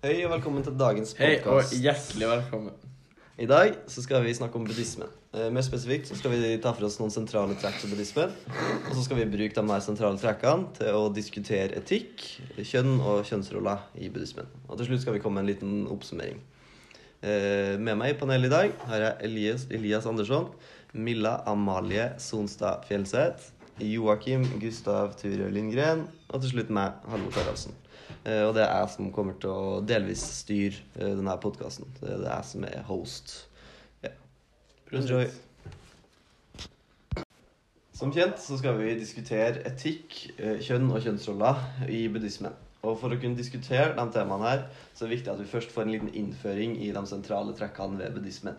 Hei og velkommen til dagens Hei og podkast. hjertelig velkommen. I dag så skal vi snakke om buddhismen. Eh, mer spesifikt så skal vi ta for oss noen sentrale trekk til buddhismen. Og så skal vi bruke de mer sentrale trekkene til å diskutere etikk, kjønn og kjønnsroller i buddhismen. Og til slutt skal vi komme med en liten oppsummering. Eh, med meg i panelet i dag har jeg Elias, Elias Andersson, Milla Amalie Sonstad Fjelseth, Joakim Gustav Turø Lindgren og til slutt meg, Halvor Taraldsen. Eh, og det er jeg som kommer til å delvis styre eh, denne podkasten. Det er jeg som er host. Ja. Enjoy. Som kjent så skal vi diskutere etikk, eh, kjønn og kjønnsroller i buddhismen. Og For å kunne diskutere de temaene her, så er det viktig at vi først får en liten innføring i de sentrale trekkene ved buddhismen.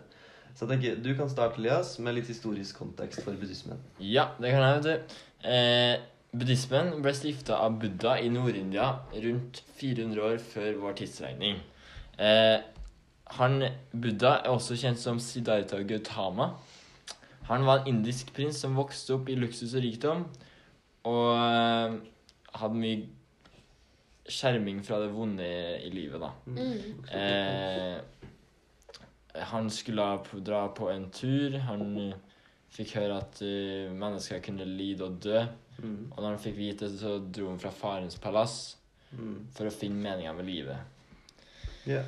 Så jeg tenker, Du kan starte, Elias, med litt historisk kontekst for buddhismen. Ja, det kan jeg, vet du. Eh, buddhismen ble stifta av Buddha i Nord-India rundt 400 år før vår tidsregning. Eh, han, Buddha er også kjent som Siddhartha Gautama. Han var en indisk prins som vokste opp i luksus og rikdom, og eh, hadde mye skjerming fra det vonde i livet, da. Mm. Eh, han skulle dra på en tur. Han fikk høre at uh, mennesker kunne lide og dø. Mm. Og når han fikk vite det, så dro han fra farens palass Mm. for å finne meninga med livet. Ja.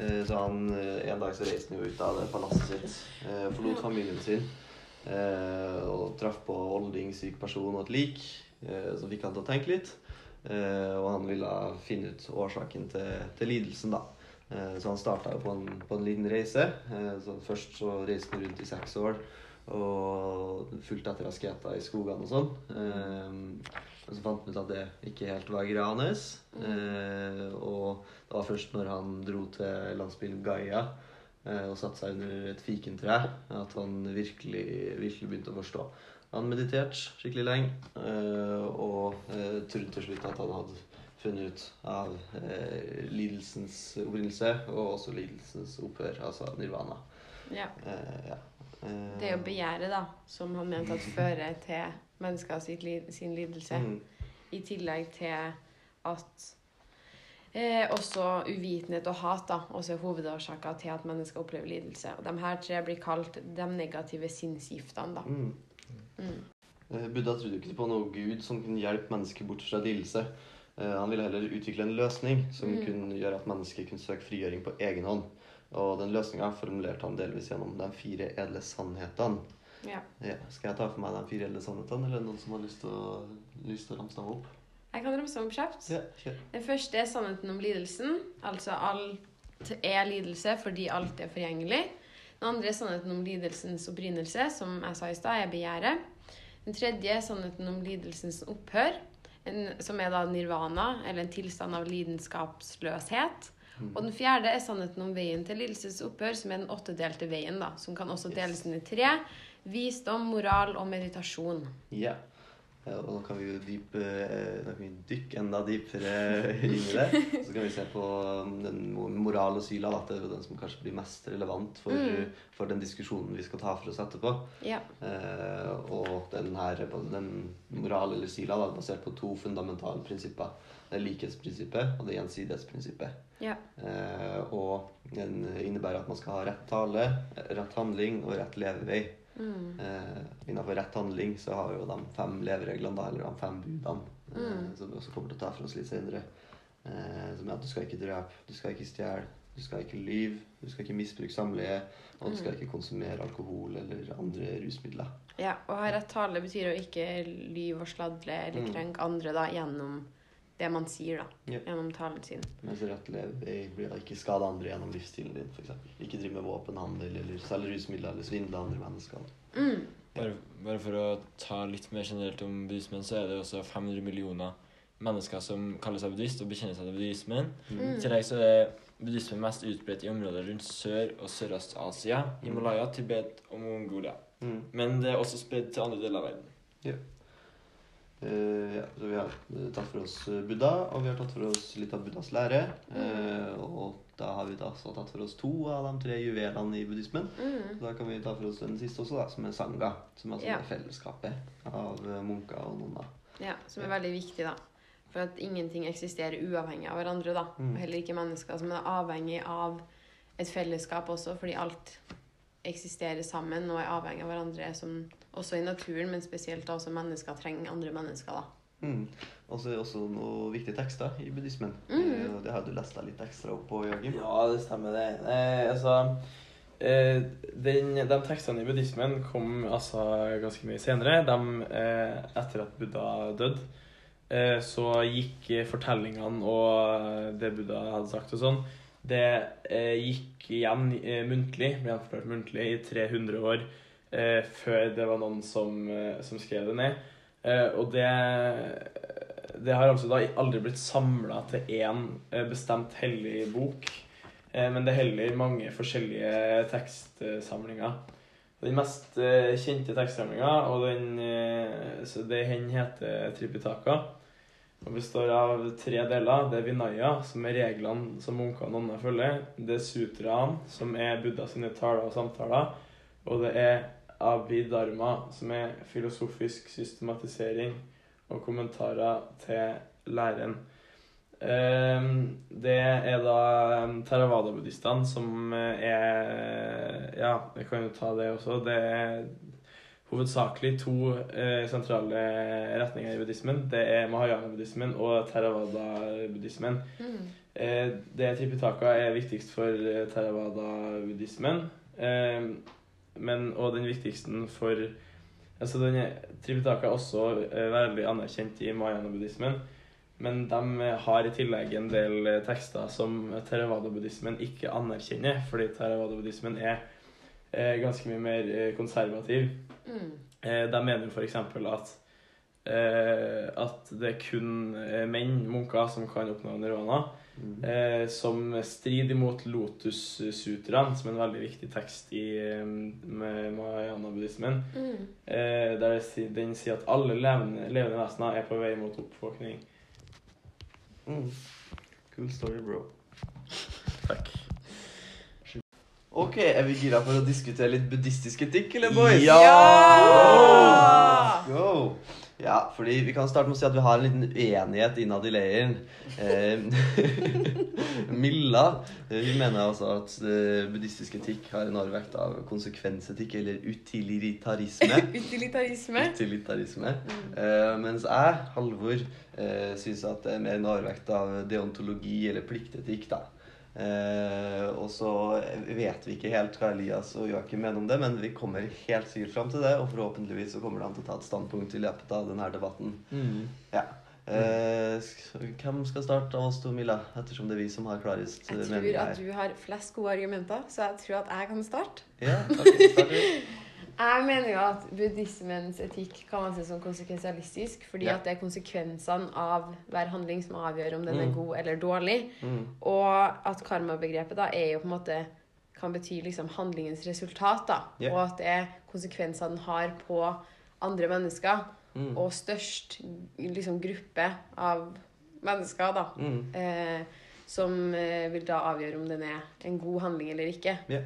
Eh, Så han, eh, En dag så reiste han jo ut av det palasset sitt, eh, forlot familien sin eh, og traff på olding, syk person og et lik, eh, som fikk han til å tenke litt. Eh, Og han ville finne ut årsaken til, til lidelsen, da. Eh, Så han starta jo på en, på en liten reise. Eh, Så først så reiste han rundt i seks år og fulgte etter asketer i skogene og sånn. Eh, Men så fant vi ut at det ikke helt var greia hans. Eh, og det var først når han dro til landsbyen Gaia eh, og satte seg under et fikentre, at han virkelig, virkelig begynte å forstå. Han mediterte skikkelig lenge eh, og eh, trodde til slutt at han hadde funnet ut av eh, lidelsens opprinnelse og også lidelsens opphør, altså nirvana. Ja. Eh, ja. Eh, Det er jo begjæret, da, som han mente at fører til mennesker sitt sin lidelse. mm, I tillegg til at eh, også uvitenhet og hat da, også er hovedårsaker til at mennesker opplever lidelse. Og de her tre blir kalt de negative sinnsgiftene. da. mm. Mm. Eh, Buddha trodde ikke på noe gud som kunne hjelpe mennesker bort fra lidelse. Eh, Han ville heller utvikle en løsning som Mm. kunne gjøre at mennesker kunne søke frigjøring på egen hånd. Og den løsninga formulerte han delvis gjennom de fire edle sannhetene. Ja. Ja. Skal jeg ta for meg de fire edle sannhetene, eller er noen som har lyst til å, lyst til å ramse dem opp? Jeg kan ramse opp kjapt. Ja. Den første er sannheten om lidelsen. Altså alt er lidelse fordi alt er forgjengelig. Den andre er sannheten om lidelsens opprinnelse, som jeg sa i stad, er begjæret. Den tredje er sannheten om lidelsens opphør, en, som er da nirvana, eller en tilstand av lidenskapsløshet. Mm. Og den fjerde er sannheten om veien til lidelsens opphør, som er den åttedelte veien, da, som kan også deles inn i tre. Visdom, moral og meditasjon. Ja. Og nå kan vi jo dype, eh, nå kan vi dykke enda dypere inn i det. Så kan vi se på um, den moral og syla. At Det er den som kanskje blir mest relevant for, Mm. for den diskusjonen vi skal ta for oss etterpå. Ja. Eh, og den her, den moral eller syla da, er basert på to fundamentale prinsipper. Det likhetsprinsippet og det gjensidighetsprinsippet. Ja. Eh, og den innebærer at man skal ha rett tale, rett handling og rett levevei. Mm. Eh, innenfor rett handling så har vi jo de fem levereglene, da, eller de fem budene, eh, Mm. som vi også kommer til å ta for oss litt senere. Eh, som er at du skal ikke drepe, du skal ikke stjele, du skal ikke lyve, du skal ikke misbruke samleie, og du skal Mm. ikke konsumere alkohol eller andre rusmidler. Ja, å ha rett tale betyr å ikke lyve og sladre eller Mm. krenke andre da, gjennom det man sier, da. Ja. Gjennom talen sin. Mens rett levevei blir ikke skade andre gjennom livsstilen din, f.eks. Ikke drive med våpenhandel eller selge rusmidler eller svindle andre mennesker. Mm. Bare, bare for å ta litt mer generelt om buddhismen, så er det også 500 millioner mennesker som kaller seg buddhist og bekjenner seg til buddhismen. Mm. I tillegg så er buddhismen mest utbredt i områder rundt Sør- og Sørøst-Asia, Himalaya, Tibet og Mongolia. Mm. Men det er også spredd til andre deler av verden. Eh, ja, så Vi har eh, tatt for oss eh, Buddha, og vi har tatt for oss litt av Buddhas lære. Mm. og da har vi da så tatt for oss to av de tre juvelene i buddhismen. Mm. Så Da kan vi ta for oss den siste også, da, som er sangha. Som altså Ja. er fellesskapet av eh, munker og nonner. Ja, som er veldig viktig, da. For at ingenting eksisterer uavhengig av hverandre. da. Mm. Og heller ikke mennesker som er avhengig av et fellesskap også, fordi alt eksisterer sammen og er avhengig av hverandre, som, også i naturen, men spesielt da også mennesker trenger andre mennesker. da. Mm. Og så er det også noen viktige tekster i buddhismen. Eh, Det har du lest deg litt ekstra opp på, Joakim. Ja, det stemmer det. Eh, altså, eh, den, de tekstene i buddhismen kom altså ganske mye senere. De, eh, etter at Buddha døde, eh, så gikk eh, fortellingene og det Buddha hadde sagt og sånn, det eh, gikk igjen eh, muntlig, ble gjenfortalt muntlig i 300 år eh, før det var noen som, eh, som skrev det ned. Eh, og det, det har altså da aldri blitt samla til én eh, bestemt hellig bok. Eh, men det heller mange forskjellige tekstsamlinger. Den mest eh, kjente tekstsamlinga, og den, så det hen heter Tripitaka. Og består av tre deler. Det er Vinaya, som er reglene som munker og nonner følger. Det er Sutraen, som er Buddha sine taler og samtaler. Og det er Abhidharma, som er filosofisk systematisering og kommentarer til læren. Ehm, Det er da ehm, Theravada-buddhistene som er Ja, jeg kan jo ta det også. Det er hovedsakelig to eh, sentrale retninger i buddhismen. Det er mahayana-buddhismen og theravada-buddhismen. Mm. Eh, det Tripitaka er viktigst for eh, theravada-buddhismen. Eh, men, og den viktigste for Altså den Tripitaka er også eh, veldig anerkjent i mayana-buddhismen, Men de har i tillegg en del eh, tekster som theravada-buddhismen ikke anerkjenner, fordi theravada-buddhismen er eh, ganske mye mer konservativ. Mm. De mener f.eks. at at det er kun menn, munker, som kan oppnå nirvana. Mm. Eh, som strider imot Lotus-sutraen, som er en veldig viktig tekst i eh, med Mahayana-buddhismen. Mm. Eh, der den sier at alle levende, levende vesener er på vei mot oppvåkning. Mm. Cool story, bro. Takk. Ok, er vi gira for å diskutere litt buddhistisk etikk, eller boys? Ja! Let's go! Ja, fordi vi kan starte med å si at vi har en liten uenighet innad i leiren. Eh, Milla vi hun mener altså at eh, buddhistisk etikk har en overvekt av konsekvensetikk, eller utilitarisme. Utilitarisme. Utilitarisme. Eh, mens jeg, Halvor, eh, syns at det er mer en overvekt av deontologi eller pliktetikk. da. Eh, og så vet vi ikke helt hva Elias og Joakim mener om det, men vi kommer helt sikkert fram til det, og forhåpentligvis så kommer han til å ta et standpunkt i løpet av denne debatten. Mm. Ja. Eh, hvem skal starte av oss to, Milla? Ettersom det er vi som har klarest her Jeg tror mening at du har flest gode argumenter, så jeg tror at jeg kan starte. Ja, takk starter vi. Jeg mener jo at buddhismens etikk kan anses som konsekvensialistisk, fordi Ja. at det er konsekvensene av hver handling som avgjør om den er Mm. god eller dårlig. Mm. Og at karmabegrepet da er jo på en måte kan bety liksom handlingens resultat, da. Yeah. Og at det er konsekvensene den har på andre mennesker, Mm. og størst liksom gruppe av mennesker, da. Mm. Eh, som eh, vil da avgjøre om den er en god handling eller ikke. Ja.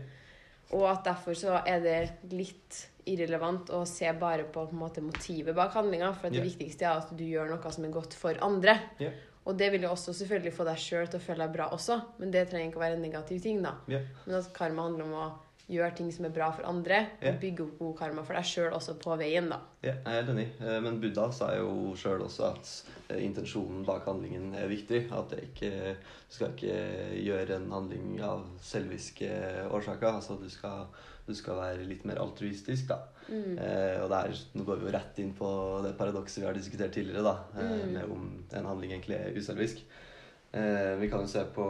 Og at derfor så er det litt irrelevant å se bare på, på måte, motivet bak handlinga. For Ja. det viktigste er at du gjør noe som er godt for andre. Yeah. Og det vil jo også selvfølgelig få deg sjøl til å føle deg bra også, men det trenger ikke å være en negativ ting. da. Yeah. Men at karma handler om å gjøre ting som er bra for andre, yeah. og bygge opp god karma for deg sjøl også på veien. da. Ja, jeg er helt enig. Eh, Men Buddha sa jo sjøl også at eh, intensjonen bak handlingen er viktig. At det ikke, du skal ikke gjøre en handling av selviske årsaker. Altså du skal, du skal være litt mer altruistisk, da. Mm. Eh, og der, nå går vi jo rett inn på det paradokset vi har diskutert tidligere, da. Mm. med om en handling egentlig er uselvisk. Eh, vi kan jo se på,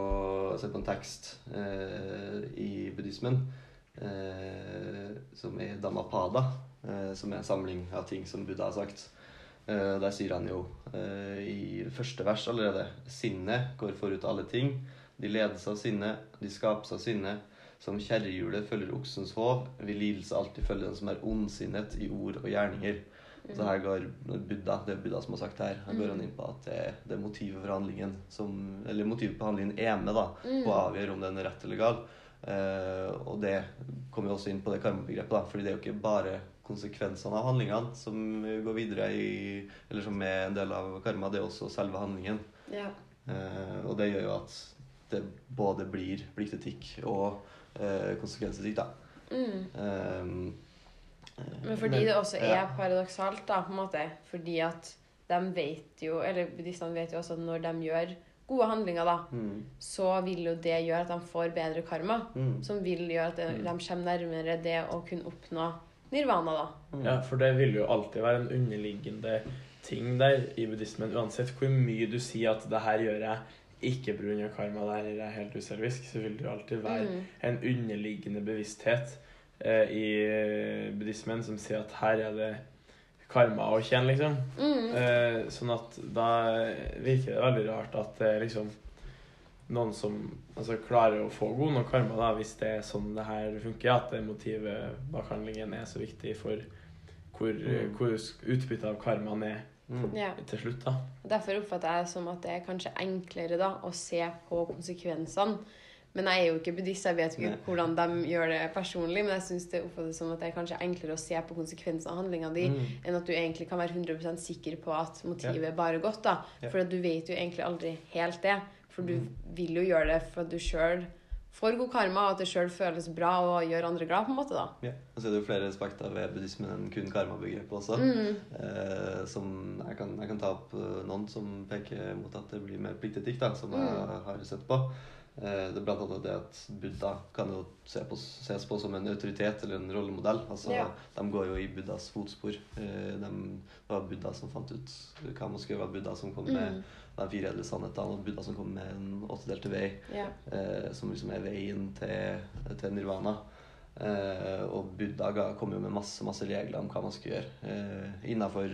se på en tekst eh, i buddhismen som er Dhammapada, eh, som er en samling av ting som Buddha har sagt. Eh, der sier han jo eh, i første vers allerede Sinnet går forut alle ting. De ledes av sinne, de skapes av sinne. Som kjerrehjulet følger oksens hov, vil lidelse alltid følge den som er ondsinnet i ord og gjerninger. Så her går Buddha, det er Buddha som har sagt her, her går han inn på at det, det motivet for handlingen som, Eller motivet på handlingen er med da, på å avgjøre om den er rett eller gal. Eh, og det kommer jo også inn på det karmabegrepet, da, fordi det er jo ikke bare konsekvensene av handlingene som går videre i Eller som er en del av karma, det er også selve handlingen. Ja. Eh, og det gjør jo at det både blir pliktetikk og eh, konsekvensetikk, da. Mm. Eh, Men fordi men- det også er ja. paradoksalt, da, på en måte. Fordi at de vet jo, eller buddhistene vet jo også når de gjør gode handlinger, da, Mm, så vil jo det gjøre at de får bedre karma. mm, Som vil gjøre at Mm. de kommer nærmere det å kunne oppnå nirvana, da. mm. Ja, for det vil jo alltid være en underliggende ting der i buddhismen. Uansett hvor mye du sier at 'det her gjør jeg ikke pga. karma', det her er helt uselvisk, så vil det jo alltid være Mm. en underliggende bevissthet eh, i buddhismen som sier at her er det karma å tjene, liksom. Mm. Eh, sånn at da virker det veldig rart at det er liksom noen som altså, klarer å få god nok karma, da, hvis det er sånn det her funker, at det motivet bak handlingen er så viktig for hvor, Mm. hvor utbyttet av karmaen er Mm. Ja. til slutt, da. Derfor oppfatter jeg det som at det er kanskje enklere da, å se på konsekvensene. Men jeg er jo ikke buddhist, jeg vet ikke Nei. hvordan de gjør det personlig. Men jeg syns det oppfattes som at det er kanskje enklere å se på konsekvensene av handlinga di, Mm. enn at du egentlig kan være 100% sikker på at motivet er bare godt. da. Ja. For du vet jo egentlig aldri helt det. For du Mm. vil jo gjøre det for at du sjøl får god karma, og at det sjøl føles bra og gjør andre glad, på en måte. da. Ja. Og så er det jo flere aspekter ved buddhismen enn kun karmabegrepet også. Mm. Eh, som jeg kan, jeg kan ta opp eh, noen som peker mot at det blir mer pliktetikk, da, som Mm. jeg har sett på. Eh, det er blant annet det at Buddha kan jo se på, ses på som en autoritet eller en rollemodell. Altså, Ja. De går jo i Buddhas fotspor. Eh, de, det var Buddha som fant ut hva man skulle gjøre. Buddha som kom med Mm. de fire edle sannhetene, og Buddha som kom med en åttedelte vei Ja. eh, som liksom er veien til, til nirvana. Eh, og Buddha kom jo med masse masse regler om hva man skulle gjøre. Eh, Innafor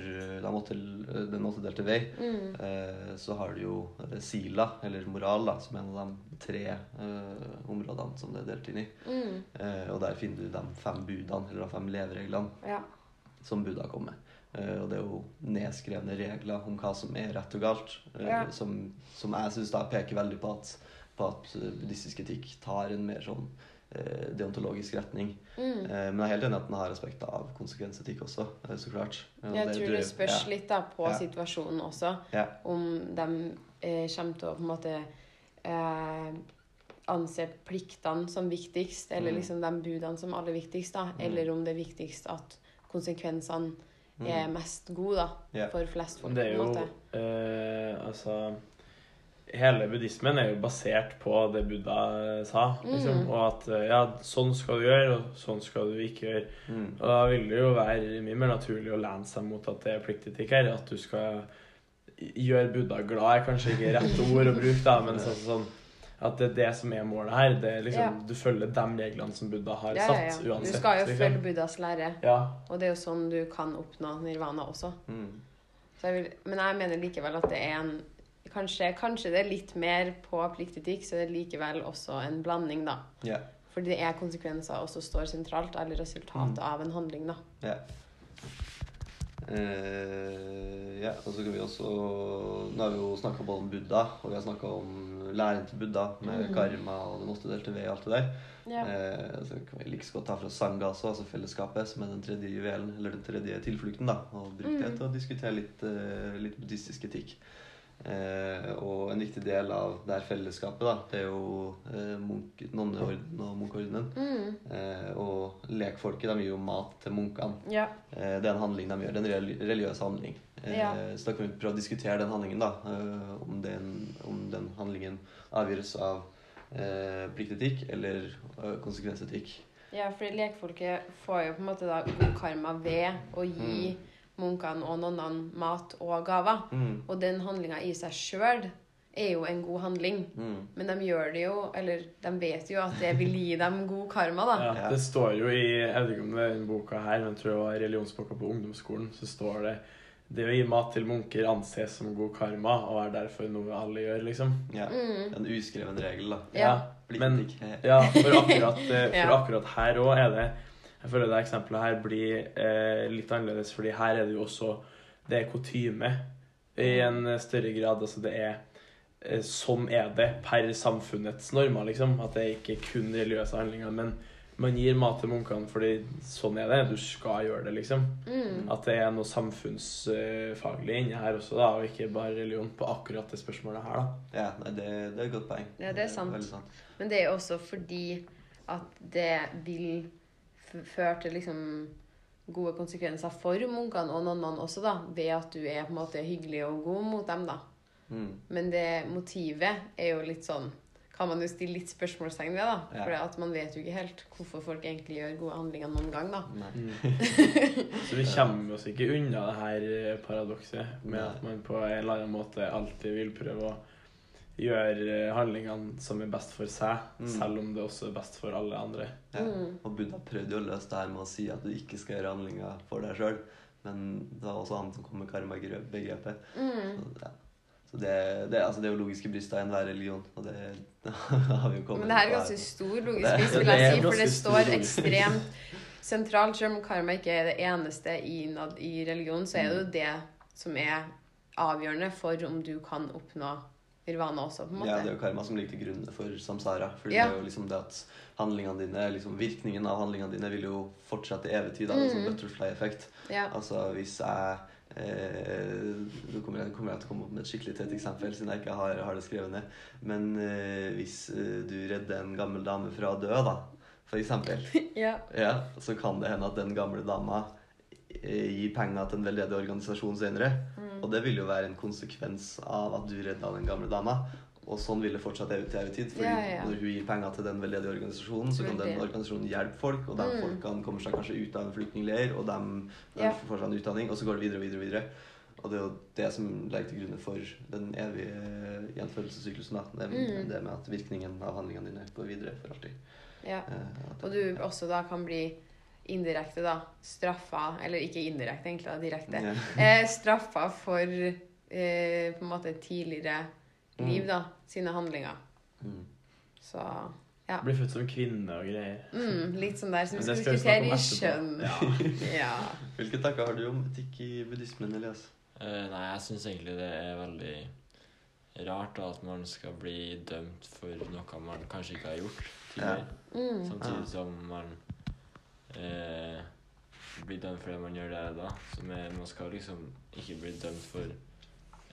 den åttedelte vei Mm. eh, så har du jo eh, sila, eller moral, da, som er en av de tre eh, områdene som det er delt inn i. Mm. Eh, og der finner du de fem budene, eller de fem levereglene, ja. som Buddha kom med. Eh, og det er jo nedskrevne regler om hva som er rett og galt, eh, Ja. som, som jeg syns peker veldig på at, på at eh, buddhistisk etikk tar en mer sånn eh, deontologisk retning. Mm. Eh, men jeg er helt enig i at den har aspekter av konsekvensetikk også, eh, så klart. Jeg tror det spørs ja, litt da på Ja. situasjonen også. Ja. Om de eh, kommer til å på en måte eh, anse pliktene som viktigst, eller Mm. liksom de budene som aller viktigst, da. Mm. Eller om det er viktigst at konsekvensene Mm. er mest gode, da. For flest folk, Det er på en jo måte. eh, Altså Hele buddhismen er jo basert på det Buddha sa. Liksom, Mm. Og at eh, ja, sånn skal du gjøre, og sånn skal du ikke gjøre. Mm. Og da vil det jo være mye mer naturlig å lene seg mot at det er pliktetikk her. At du skal gjøre Buddha glad, er kanskje ikke rett ord å bruke, da, men sånn, sånn at det er det som er målet her. Det er liksom, Ja. Du følger de reglene som Buddha har Ja, ja, ja. uansett. Du skal jo liksom. følge Buddhas lære, Ja. og det er jo sånn du kan oppnå nirvana også. Mm. Så jeg vil, men jeg mener likevel at det er en Kanskje, kanskje det er litt mer på pliktetikk, så det er likevel også en blanding, da. Yeah. Fordi det er konsekvenser også står sentralt, eller resultatet Mm. av en handling, da. Ja. Eh, ja, og så kan vi også Nå har vi jo snakka både om Buddha, og vi har snakka om læren til Buddha med mm. karma og den åttedelte ved og alt det der. Eh, så kan vi like så godt ta fra Sangha også, altså fellesskapet, som er den tredje juvelen, eller den tredje tilflukten, da, og bruke det Mm. til å diskutere litt, eh, litt buddhistisk etikk. Eh, og en viktig del av det her fellesskapet, da, det er jo eh, munk, og munkeordenen. Mm. Eh, og lekfolket de gir jo mat til munkene. Ja. Eh, det er en handling de gjør. Det er en religiøs handling. Eh, Ja. Så da kan vi prøve å diskutere den handlingen, da. Eh, om, den, om den handlingen avgjøres av eh, pliktetikk eller konsekvensetikk. ja, fordi lekfolket får jo på en måte da god karma ved å gi munkene og nonnene mat og gaver. Mm. Og den handlinga i seg sjøl er jo en god handling. Mm. Men de gjør det jo, eller de vet jo at det vil gi dem god karma, da. Ja, Ja. det står jo i Jeg vet ikke om det er den boka her, men jeg tror det var religionsboka på ungdomsskolen. Så står det det å gi mat til munker anses som god karma og er derfor noe alle gjør, liksom. Ja. Mm. En uskreven regel, da. Ja. Men Eh, ja, for akkurat, eh, for akkurat her òg er det Jeg føler det eksempelet her blir eh, litt annerledes, fordi her er det jo også Det er kutyme i en større grad. Altså det er eh, Sånn er det per samfunnets normer, liksom. At det er ikke kun religiøse handlinger. Men man gir mat til munkene fordi sånn er det. Du skal gjøre det, liksom. Mm. At det er noe samfunnsfaglig inni her også, da, og ikke bare religion på akkurat det spørsmålet her, da. Ja, nei, det, det er et godt poeng. Ja, det er sant. Veldig sant. Men det er jo også fordi at det vil føre til liksom gode konsekvenser for munkene og nonnene også, da. Ved at du er på en måte hyggelig og god mot dem, da. Mm. Men det motivet er jo litt sånn Kan man jo stille litt spørsmålstegn ved, da. Ja. For at man vet jo ikke helt hvorfor folk egentlig gjør gode handlinger noen gang, da. Nei. Så vi kommer oss ikke unna det her paradokset med Nei. at man på en eller annen måte alltid vil prøve å gjøre eh, handlingene som er best for seg, Mm. selv om det også er best for alle andre. Ja. Mm. Og Buddha prøvde jo å løse det her med å si at du ikke skal gjøre handlinger for deg sjøl. Men det var også han som kom med karma-begrepet. Mm. Så, ja. Så det, det, altså det er jo logiske bryst i enhver religion, og det har vi jo kommet Men det her er ganske stor logisk brist, vil jeg si. For det står ekstremt sentralt. Selv om karma ikke er det eneste innad i religion, så er det jo Mm. det som er avgjørende for om du kan oppnå nirvana også, på en Ja, det er jo karma som ligger til grunn for samsara. Fordi Ja. det er jo liksom det at handlingene dine, liksom virkningen av handlingene dine vil jo fortsette i evig tid. Mm. sånn Mm. butterfly-effekt. Ja. Altså hvis jeg eh, Nå kommer jeg, kommer jeg til å komme opp med et skikkelig tett eksempel, siden jeg ikke har, har det skrevet ned. Men eh, hvis eh, du redder en gammel dame fra å dø, da, for eksempel, ja. ja, så kan det hende at den gamle dama eh, gir penger til en veldedig organisasjon senere. Mm. Og det vil jo være en konsekvens av at du redda den gamle dama. Og sånn vil det fortsatt evig til evig tid. Fordi Ja, ja, når hun gir penger til den veldedige organisasjonen, så kan den organisasjonen hjelpe folk, og de Mm. folkene kommer seg kanskje ut av en flyktningleir, og de, de Ja. får seg en utdanning, og så går det videre og videre. og videre. Og det er jo det som legger til grunn for den evige gjenfødelsessyklusen. Det, Mm. det med at virkningen av handlingene dine går videre for alltid. ja. Eh, at- Og du også da kan bli indirekte da straffa, eller ikke indirekte, egentlig, da, direkte, Yeah. eh, straffa for eh, på en måte tidligere liv, Mm. da, sine handlinger. Mm. Så ja. Blir født som kvinne og greier. Mm, litt sånn der som vi skal skal diskutere i kjønn. skjønn. Ja. Hvilke tanker har du om etikk i buddhismen, Elias? Uh, nei, jeg syns egentlig det er veldig rart da, at man skal bli dømt for noe man kanskje ikke har gjort tidligere. Mm. Samtidig Ja. som man eh, blir dømt for det man gjør der og da. Som er, man skal liksom ikke bli dømt for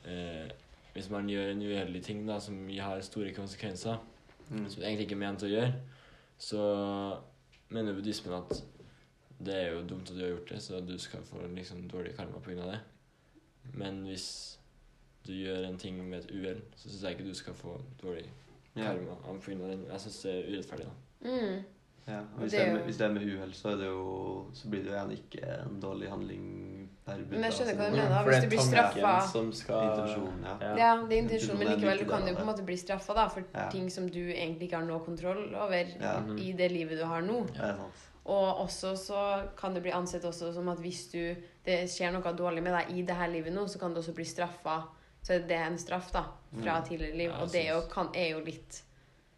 eh, Hvis man gjør en uheldig ting da, som har store konsekvenser, Mm. som du egentlig ikke er ment å gjøre, så mener buddhismen at det er jo dumt at du har gjort det, så du skal få liksom dårlig karma pga. det. Men hvis du gjør en ting med et uhell, så syns jeg ikke du skal få dårlig karma pga. den. Jeg syns det er urettferdig. da. Mm. Ja, og hvis det er med, jo- hvis det er med uhell, så, så blir det jo gjerne ikke en dårlig handling per bud. Men jeg skjønner hva du mener, da. Hvis du blir straffa skal Intensjonen, ja. Ja. Ja, det er intensjonen, men likevel, du kan jo på en måte bli straffa da, for Ja. ting som du egentlig ikke har noe kontroll over Ja. Mhm. i det livet du har nå. Det sant. Og også så kan det bli ansett også som at hvis du, det skjer noe dårlig med deg i det her livet nå, så kan du også bli straffa. Så det er en straff da, fra Mm. tidligere liv. Og det er jo, kan, er jo litt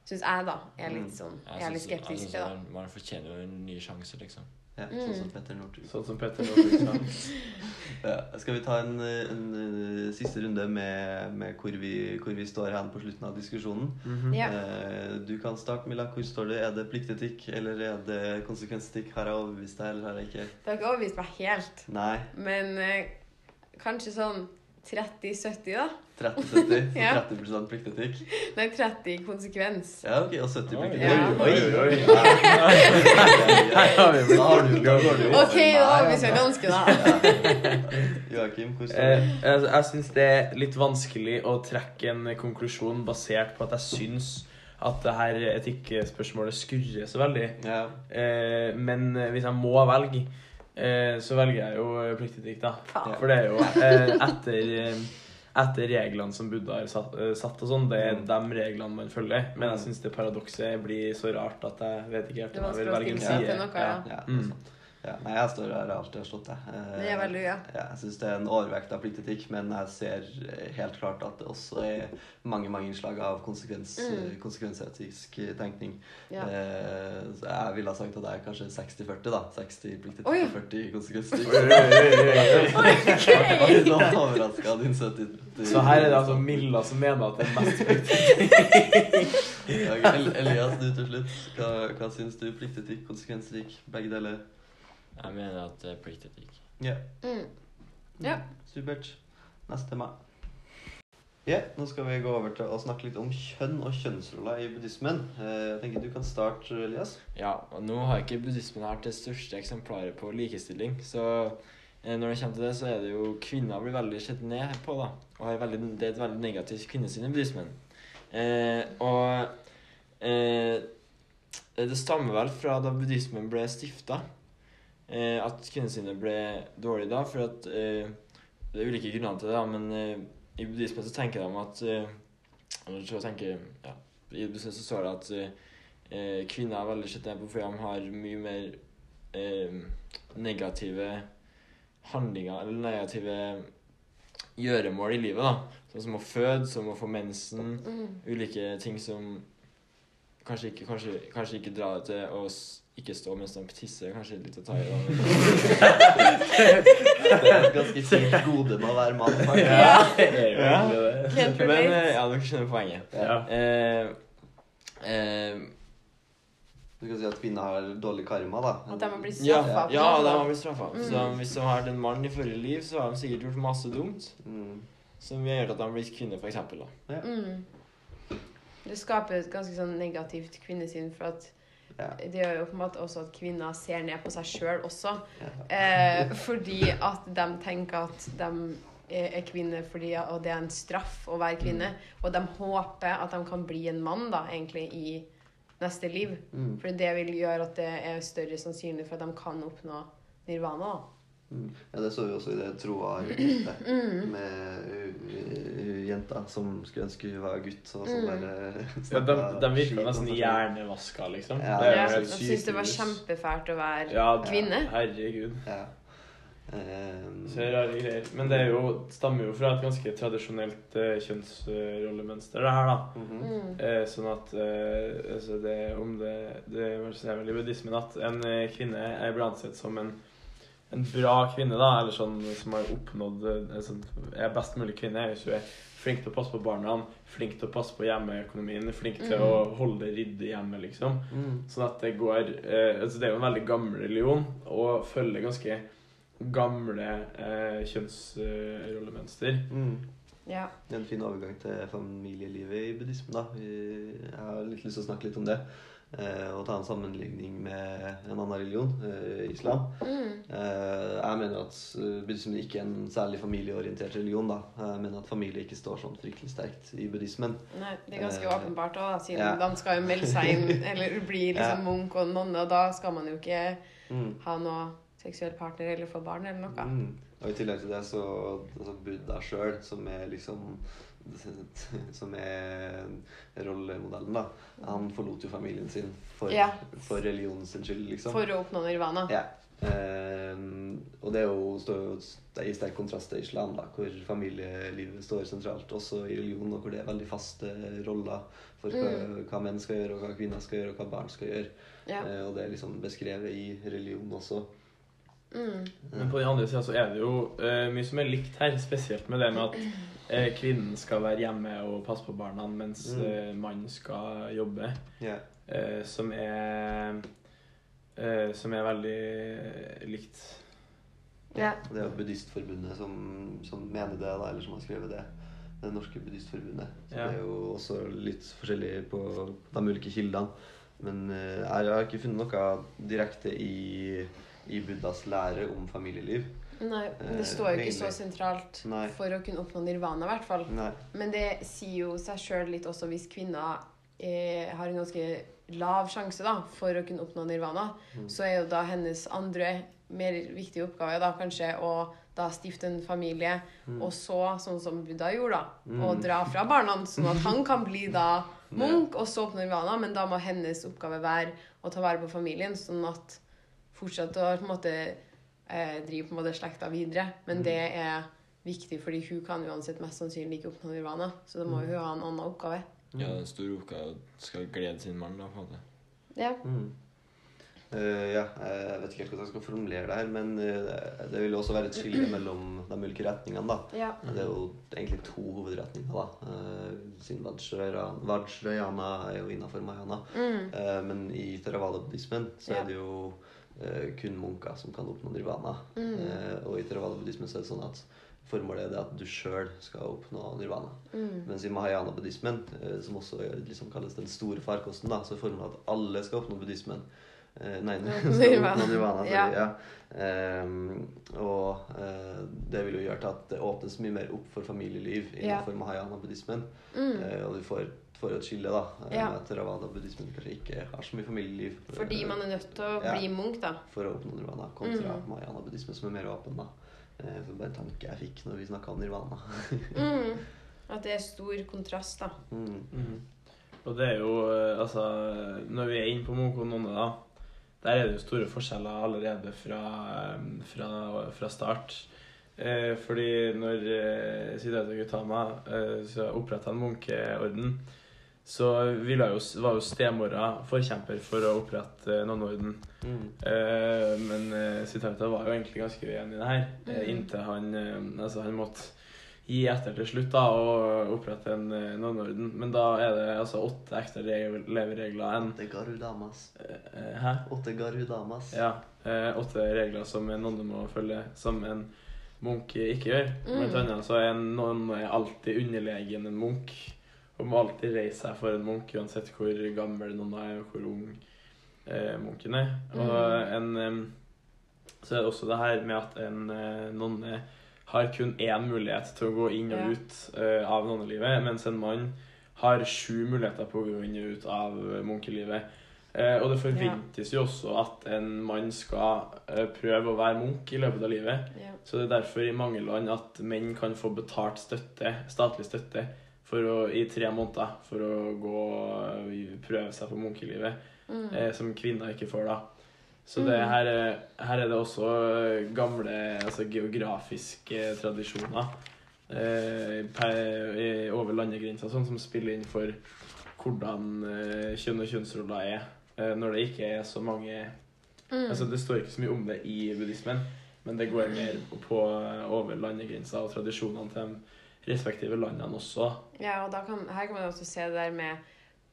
Syns jeg, da. Er Mm. litt sånn, Jeg jeg er litt skeptisk til det. da. Man, fortjener jo en ny sjanse, liksom. Ja, Mm. Sånn som Petter Northug. Sånn som Petter Northug. Ja, skal vi ta en, en, en siste runde med, med hvor, vi, hvor vi står hen på slutten av diskusjonen? Mhm. Ja. Eh, Du kan starte, Milla. Hvor står du? Er det pliktetikk eller er det konsekvensetikk? Har jeg overbevist deg, eller har jeg ikke? Det har ikke overbevist meg helt. Nei. Men eh, kanskje sånn 30-70, da. 30-70. Ja. 30% pliktetikk. Nei, 30 konsekvens. Ja, ok. Og 70 pliktetikk. Oi, oi, oi. OK, da Nei, vi jeg ganske, da. Joakim, hvordan står Eh, jeg jeg syns det er litt vanskelig å trekke en konklusjon basert på at jeg syns at det her etikkspørsmålet skurrer så veldig. Ja. Eh, men hvis jeg må velge, eh, så velger jeg jo pliktetikk, da. Faen. For det er jo eh, etter, eh, etter reglene som Buddha har satt, eh, satt og sånn. Det er Mm. de reglene man følger. Men jeg Mm. syns det paradokset blir så rart at jeg vet ikke helt om jeg vil velge en side. til noe, ja. Ja, Mm. Ja, nei, jeg står her alltid har slått, jeg. Eh, Det er veldig, ja. Ja, jeg syns det er en overvekt av pliktetikk, men jeg ser eh, helt klart at det også er mange mange innslag av konsekvens, Mm. konsekvensetisk tenkning. Ja. Eh, så jeg ville ha sagt at det er kanskje 60-40, da. 60 pliktetikk og 40 konsekvensetikk. Oi, oi, oi, oi. Jeg noe overraska din 70 Så her er det altså Milla som mener at det er mest pliktetikk? Elias, du til slutt. Hva, hva syns du? Pliktetikk, konsekvensetikk, begge deler? Jeg mener at det er pliktetikk. Ja. Mm. Ja. Supert. Neste meg. Ja, nå skal vi gå over til å snakke litt om kjønn og kjønnsroller i buddhismen. Eh, Jeg tenker du kan starte, Elias. Ja, og nå har ikke buddhismen vært det største eksemplaret på likestilling, så eh, når det kommer til det, så er det jo kvinner blir veldig sett ned på, da. Og har veldig, det er et veldig negativt kvinnesyn i buddhismen. Eh, og eh, det stammer vel fra da buddhismen ble stifta, eh, at kvinnesynet ble dårlig da, for at eh, Det er ulike grunner til det, da, men eh, i buddhismen så tenker de at eh, Eller så tenker ja, I buddhismen så står det at eh, eh, kvinner er veldig sett ned på fordi de har mye mer eh, negative handlinger eller negative gjøremål i livet. da. Sånn som å føde, som å få mensen, Mm. ulike ting som kanskje ikke, kanskje, kanskje ikke dra det til å s- ikke stå mens de tisser. Kanskje litt å ta i. Det er et ganske fint gode med å være mann. faktisk. Ja. Det jo det. Men eh, ja, dere skjønner poenget. Ja. Eh, eh, Du kan si at kvinner har dårlig karma, da. At de har blitt ja, straffa. Ja, ja, de har blitt straffa. Mm. Så hvis de har vært en mann i forrige liv, så har de sikkert gjort masse dumt. Mm. Som gjør at de har blitt kvinner, for eksempel, da. Mm. Det skaper et ganske sånn negativt kvinnesyn, for at Ja. det gjør jo på en måte også at kvinner ser ned på seg sjøl også. Eh, fordi at de tenker at de er er kvinner fordi og det er en straff å være kvinne. Og de håper at de kan bli en mann da, egentlig i neste liv. Mm. For det vil gjøre at det er større sannsynlig for at de kan oppnå nirvana. da. Mm. Ja, det så vi også i det Troa gjorde Mm. med jenta som skulle ønske hun var gutt. Og Mm. bare Ja, de, de virka nesten hjernevaska, liksom. Ja, det er Ja, de helt det var kjempefælt å være Ja, kvinne. Herregud. Ja. Um, Så rare greier. Men det er jo, stammer jo fra et ganske tradisjonelt uh, kjønnsrollemønster, det her, da. Mm -hmm. uh, sånn at uh, altså det, om det, det er vel i buddhismen at en kvinne er blir ansett som en, en bra kvinne, da, eller sånn som har oppnådd eh, sånn, Er best mulig kvinne hvis hun er flink til å passe på barna, flink til å passe på hjemmeøkonomien, flink til Mm. å holde det ryddig hjemme, liksom. Mm. Sånn at det går eh, altså Det er jo en veldig gammel religion og følger ganske gamle eh, kjønnsrollemønster. Mm. Ja. Det er en fin overgang til familielivet i buddhismen. da. Jeg har litt lyst til å snakke litt om det. Eh, og ta en sammenligning med en annen religion, eh, islam. Mm. Eh, jeg mener at buddhismen ikke er en særlig familieorientert religion. da. Jeg mener at familie ikke står sånn fryktelig sterkt i buddhismen. Nei, det er ganske uh, åpenbart òg, siden ja. de skal jo melde seg inn eller bli liksom Ja. munk og nonne, og da skal man jo ikke Mm. ha noe seksuell partner eller få barn eller noe. Mm. Og i tillegg til det så altså Buddha sjøl, som er liksom Som er rollemodellen, da. Han forlot jo familien sin for, Ja. for religionen sin skyld, liksom. For å oppnå nirvana. Ja. Eh, og det er jo, står jo i sterk kontrast til islam, da, hvor familielivet står sentralt også i religion, og hvor det er veldig faste roller for hva, Mm. hva menn skal gjøre, og hva kvinner skal gjøre, og hva barn skal gjøre. Ja. Eh, og det er liksom beskrevet i religion også. Mm. Men på den andre sida så er det jo uh, mye som er likt her, spesielt med det med at uh, kvinnen skal være hjemme og passe på barna, mens eh, mannen skal jobbe. Yeah. Eh, som er eh, Som er veldig likt. Ja. Det er jo Buddhistforbundet som, som mener det, da, eller som har skrevet det. Det norske buddhistforbundet. Så Ja. Det er jo også litt forskjellig på de ulike kildene. Men jeg har ikke funnet noe direkte i, i Buddhas lære om familieliv. Nei, Eh, det står jo ikke så sentralt Nei. for å kunne oppnå nirvana, i hvert fall. Nei. Men det sier jo seg sjøl litt også hvis kvinner eh, har en ganske lav sjanse da, for å kunne oppnå nirvana. Mm. Så er jo da hennes andre mer viktige oppgave da kanskje å da stifte en familie, Mm. og så, sånn som Buddha gjorde, da, Mm. å dra fra barna, sånn at han kan bli da munk, og så oppnå nirvana. Men da må hennes oppgave være å ta vare på familien, sånn at fortsette å på en måte eh, drive på en måte slekta videre. Men Mm. det er viktig, fordi hun kan uansett mest sannsynlig ikke oppnå nirvana. Så da må Mm. hun ha en annen oppgave. Ja, den store oppgaven skal glede sin mann, da, på en måte. Ja. Mm. Uh, ja, jeg vet ikke helt hvordan jeg skal formulere det her, men eh, det vil jo også være et skille mellom de ulike retningene. da. ja. Det er jo egentlig to hovedretninger, da. Uh, siden Vajrayana er jo innafor Mayana. Mm. Eh, men i Theravada-buddhismen så Ja. er det jo kun munker som kan oppnå nirvana. Mm. Eh, og i Theravada-buddhismen er det sånn at formålet er det at du sjøl skal oppnå nirvana. Mm. Mens i mahayana-buddhismen, eh, som også liksom kalles den store farkosten, da, så er formålet at alle skal oppnå buddhismen. Eh, nei, nirvana. nirvana. Ja. ja. Um, og uh, det vil jo gjøre til at det åpnes mye mer opp for familieliv Ja. innenfor mahayana-buddhismen. Mm. Uh, og du får, jo et skille, da. eh, Ja. at Theravada-buddhismen kanskje ikke har så mye familieliv. eh, Fordi man er nødt til å Ja. bli munk, da. For å oppnå nirvana, kontra Mm. mayana-buddhisme, som er mer åpen, da. Eh, for bare en tanke jeg fikk når vi snakka om nirvana. Mm. At det er stor kontrast, da. Mm. Mhm. Og det er jo Altså, når vi er inne på Mokononne, da, der er det jo store forskjeller allerede fra, fra, fra start. Eh, fordi når eh, Siddhartha Gautama eh, så oppretta en munkeorden, så ville jo, var jo stemora forkjemper for å opprette eh, nonneorden. Mm. Eh, men eh, Siddhartha var jo egentlig ganske uenig i det her, eh, Mhm. inntil han Altså, han måtte gi etter til slutt da og opprette en nonneorden. Men da er det altså åtte ekstra leveregler enn Åtte garudamas. eh, Hæ? Åtte garudamas. Ja. Eh, åtte regler som en nonne må følge, som en munk ikke gjør. Mm. Blant annet så er en nonne alltid underlegen en munk. Og må alltid reise seg for en munk, uansett hvor gammel noen er, og hvor ung eh, munken er. Og en Så er det også det her med at en eh, nonne har kun én mulighet til å gå inn og Ja. ut eh, av nonnelivet, mens en mann har sju muligheter på å gå inn og ut av eh, munkelivet. Eh, og det forventes jo også at en mann skal eh, prøve å være munk i løpet av livet. Ja. Så det er derfor i mange land at menn kan få betalt støtte, statlig støtte å, i tre måneder for å gå øh, prøve seg på munkelivet, Mm. eh, som kvinner ikke får da. Så det Mm. her, er- her er det også øh, gamle altså geografiske tradisjoner eh, per, over landegrenser sånn, som spiller inn for hvordan eh, kjønn og kjønnsroller er. Eh, når det ikke er så mange Mm. Altså, det står ikke så mye om det i buddhismen, men det går mer på over landegrenser og tradisjonene til de respektive landene også. Ja, og kan, her kan man også se det der med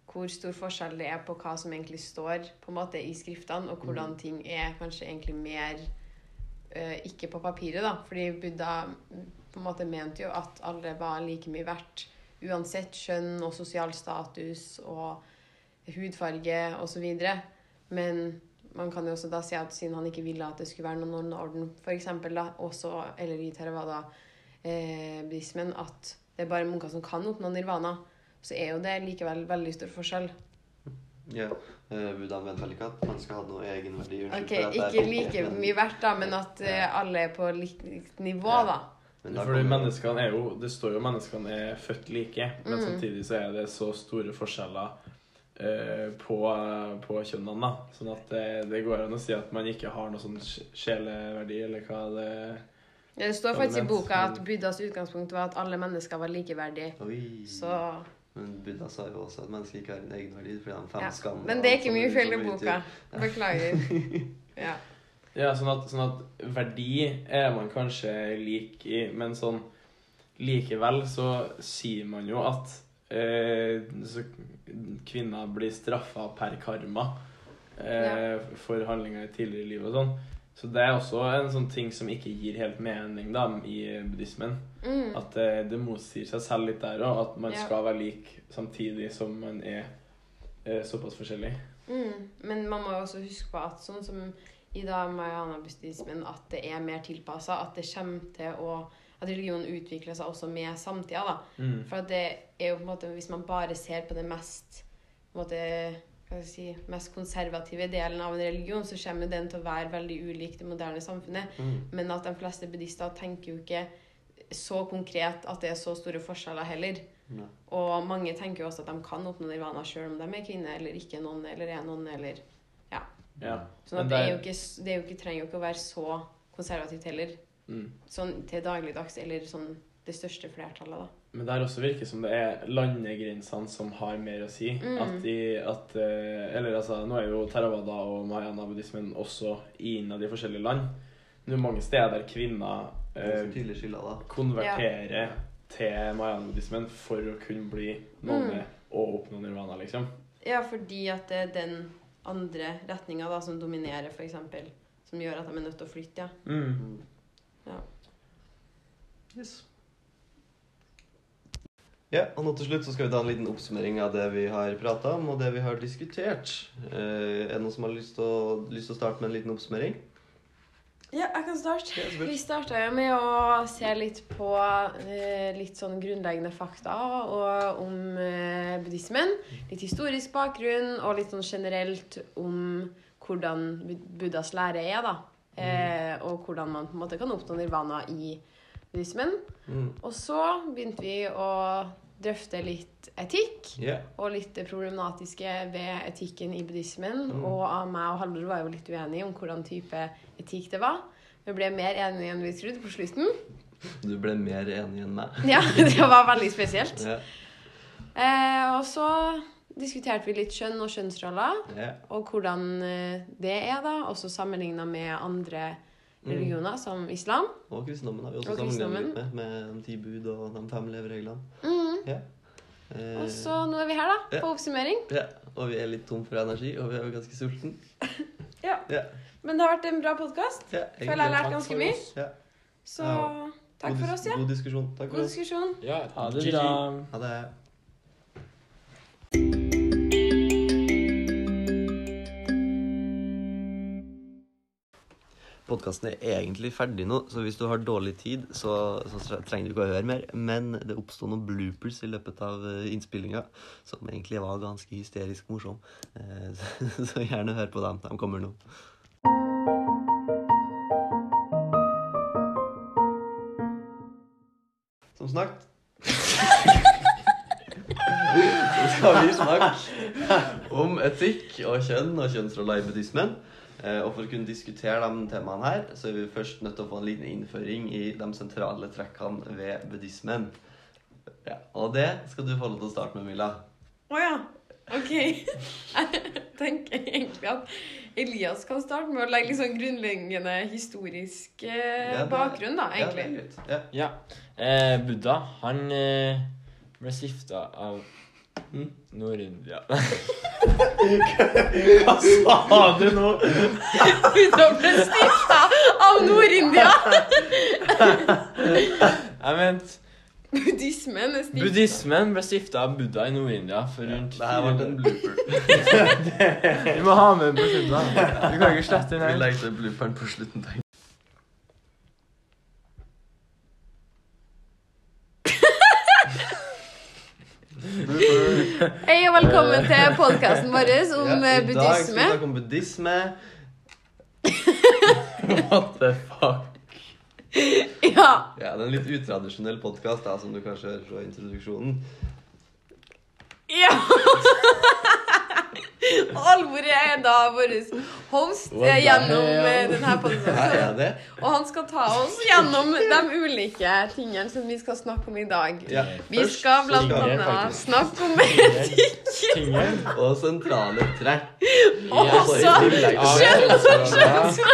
hvor stor forskjell det er på hva som egentlig står på en måte i skriftene, og hvordan ting er kanskje egentlig mer eh, ikke på papiret, da. Fordi Buddha på en måte mente jo at alle var like mye verdt, uansett kjønn og sosial status og hudfarge osv. Men man kan jo også da si at siden han ikke ville at det skulle være noen orden, da, også, eller i Theravada-buddhismen, at det er bare munker som kan oppnå nirvana, så er jo det likevel veldig stor forskjell. Ja. eh, Buddhaen vet vel ikke at man skal ha noe egenverdi? Unnskyld Ok, for at jeg Ikke like men- mye verdt, da, men at eh, alle er på likt nivå, Ja. da. men da Fordi kommer- menneskene er jo Det står jo menneskene er født like, men Mm. samtidig så er det så store forskjeller eh, på, på kjønnene, da. Sånn at det, det går an å si at man ikke har noe sånn sj- sjeleverdi, eller hva det Ja, Det står faktisk i boka at Buddhas utgangspunkt var at alle mennesker var likeverdige. Oi. Så Men Buddha sa jo også at mennesker ikke har en egenverdi fordi de fem ja. skammer. Men det er ikke mye som feil i boka. Beklager. Ja. Ja, sånn at, sånn at verdi er man kanskje lik i, men sånn likevel så sier man jo at eh, så kvinner blir straffa per karma eh, for handlinger i tidligere liv og sånn. Så det er også en sånn ting som ikke gir helt mening da i buddhismen. Mm. At det, det motsier seg selv litt der òg, at man Ja. skal være lik samtidig som man er eh, såpass forskjellig. Mm. Men man må jo også huske på at sånn som i da Mayana-buddhismen, at det er mer tilpassa. At det kommer til å At religionen utvikler seg også med samtida. da. Mm. For at det er jo på en måte Hvis man bare ser på det mest på en måte, si, mest konservative delen av en religion, så kommer den til å være veldig ulik det moderne samfunnet. Mm. Men at de fleste buddhister tenker jo ikke så konkret at det er så store forskjeller heller. Ne. Og mange tenker jo også at de kan oppnå nirvana sjøl om de er kvinne eller ikke noen eller er noen eller Ja. Sånn at det, er jo ikke, det er jo ikke, trenger jo ikke å være så konservativt heller. Mm. Sånn til dagligdags, eller sånn det største flertallet, da. Men det her også virker som det er landegrensene som har mer å si. Mm. At de, at, eh, eller altså, Nå er jo Theravada og Mahayana-buddhismen også innad i forskjellige land. Det er mange steder der kvinner er eh, skiller, konverterer ja. til Mahayana-buddhismen for å kunne bli nonne Mm. og oppnå nirvana, liksom. Ja, fordi at det er den andre retninga som dominerer, f.eks. Som gjør at de er nødt til å flytte, ja. Mm. Ja. Yes. Ja, og nå til slutt så skal vi ta en liten oppsummering av det vi har prata om, og det vi har diskutert. Eh, er det noen som har lyst til å, lyst til å starte med en liten oppsummering? Ja, jeg kan starte. Ja. Vi starta jo med å se litt på eh, litt sånn grunnleggende fakta og, om eh, buddhismen. Litt historisk bakgrunn og litt sånn generelt om hvordan Buddhas lære er, da. Eh, og hvordan man på en måte kan oppnå nirvana i buddhismen. Mm. Og så begynte vi å drøfte litt etikk. yeah. Og litt det problematiske ved etikken i buddhismen. Mm. Og av meg og Halvor var jo litt uenige om hvordan type etikk det var. Vi ble mer enige enn vi trodde på slutten. Du ble mer enig enn meg. Ja, det var veldig spesielt. Yeah. Eh, og så diskuterte vi litt kjønn og kjønnsroller, yeah. og hvordan eh, det er, da. Også sammenligna med andre Mm. religioner, som islam. Og kristendommen har vi også Og sammenlignet litt med, med de ti bud og de fem levereglene. Mm. Ja. Eh, Og så nå er vi her, da, ja. på oppsummering. ja. Og vi er litt tom for energi, og vi er jo ganske sulten. Ja. Ja. Men det har vært en bra podkast. Ja, Føler jeg har lært ganske mye. Ja. Så Ja. takk God for oss, ja. God diskusjon. Takk God for oss. diskusjon. Ja, Ha det bra. Ha det. Podkasten er egentlig ferdig nå, så hvis du har dårlig tid, så, så trenger du ikke å høre mer. Men det oppsto noen bloopers i løpet av innspillinga som egentlig var ganske hysterisk morsom. Eh, Så, så gjerne hør på dem. De kommer nå. Som snakket Så skal vi snakke om etikk og kjønn og kjønnsroller i buddhismen. Eh, Og for å kunne diskutere de temaene her, så er vi først nødt til å få en liten innføring i de sentrale trekkene ved buddhismen. Ja, og det skal du få lov til å starte med, Milla. Å ja. OK. Jeg tenker egentlig at Elias kan starte med å legge litt sånn grunnleggende historisk eh, Ja, det- bakgrunn, da, Ja, det er egentlig. Ja. Ja. Eh, Buddha, han eh, ble stifta av Mm. Nord-India. Hva sa du nå? Buddha ble stifta av Nord-India! Jeg mente Buddhismen er stifta Buddhismen ble stifta av Buddha i Nord-India for rundt Det her ble en blooper. Vi må ha med den på slutten. Vi Du kan ikke slette den Vi her. legger til blooperen på slutten. Hei og velkommen til podkasten vår om Ja, eh, I dag skal vi snakke om buddhisme. What the fuck? Ja. Ja, Det er en litt utradisjonell podkast, som du kanskje hører fra introduksjonen. ja. Og Alvor er da vår host eh, gjennom eh, denne Her podkasten. Og han skal ta oss gjennom de ulike tingene som vi skal snakke om i dag. Ja, Vi først skal blant annet snakke om etikk. Og sentrale trekk. Og så kjønnsroller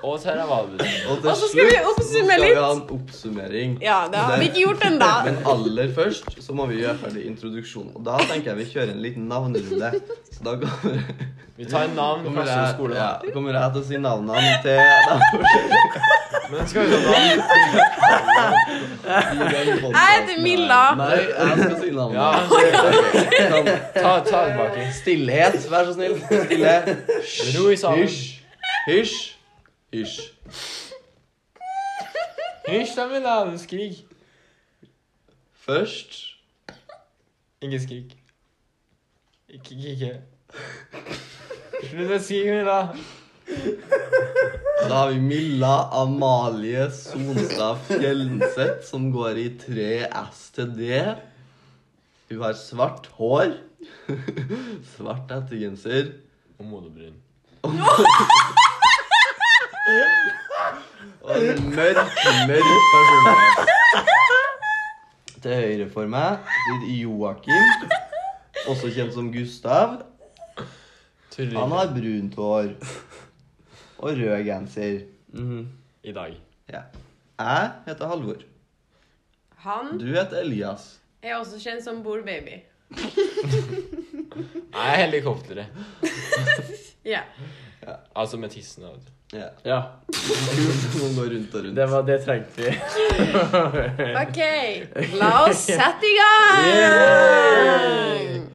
Og. Og så skal vi oppsummere så skal litt. vi ha en oppsummering. Ja, det har vi ikke gjort ennå. Men aller først så må vi gjøre ferdig introduksjonen. Og da tenker jeg vi kjører en liten navnerunde. Så da kommer, Vi tar en navn, kommer, første jeg, skole. ja, kommer jeg til å si navnene til Men skal vi ta navn? Jeg heter Milla. Nei, jeg skal si navnet. Ja, okay. Ta, ta tilbake. Stillhet, vær så snill. Stille. Ro i salen. Hysj. Hysj. Hysj. Hysj, da, Milla. Du skrik. Først Ikke skrik. Ikke, Ikke ikke. Slutt å si Gunilla. Da har vi Milla Amalie Sonstad Fjellenseth, som går i 3S til D. Hun har svart hår, svart ettergenser Og modebryn. Og en mørk, mørk personlighet. Til høyre for meg sitter Joakim, også kjent som Gustav. Han har brunt hår og rød genser. Mhm. I dag. Ja. Jeg heter Halvor. Han Du heter Elias. er også kjent som Bor Baby. Jeg er helikopteret. Ja. Altså med tissen. og. Ja. Ja, Noen går rundt og rundt. det, var, det trengte vi. OK, la oss sette i gang!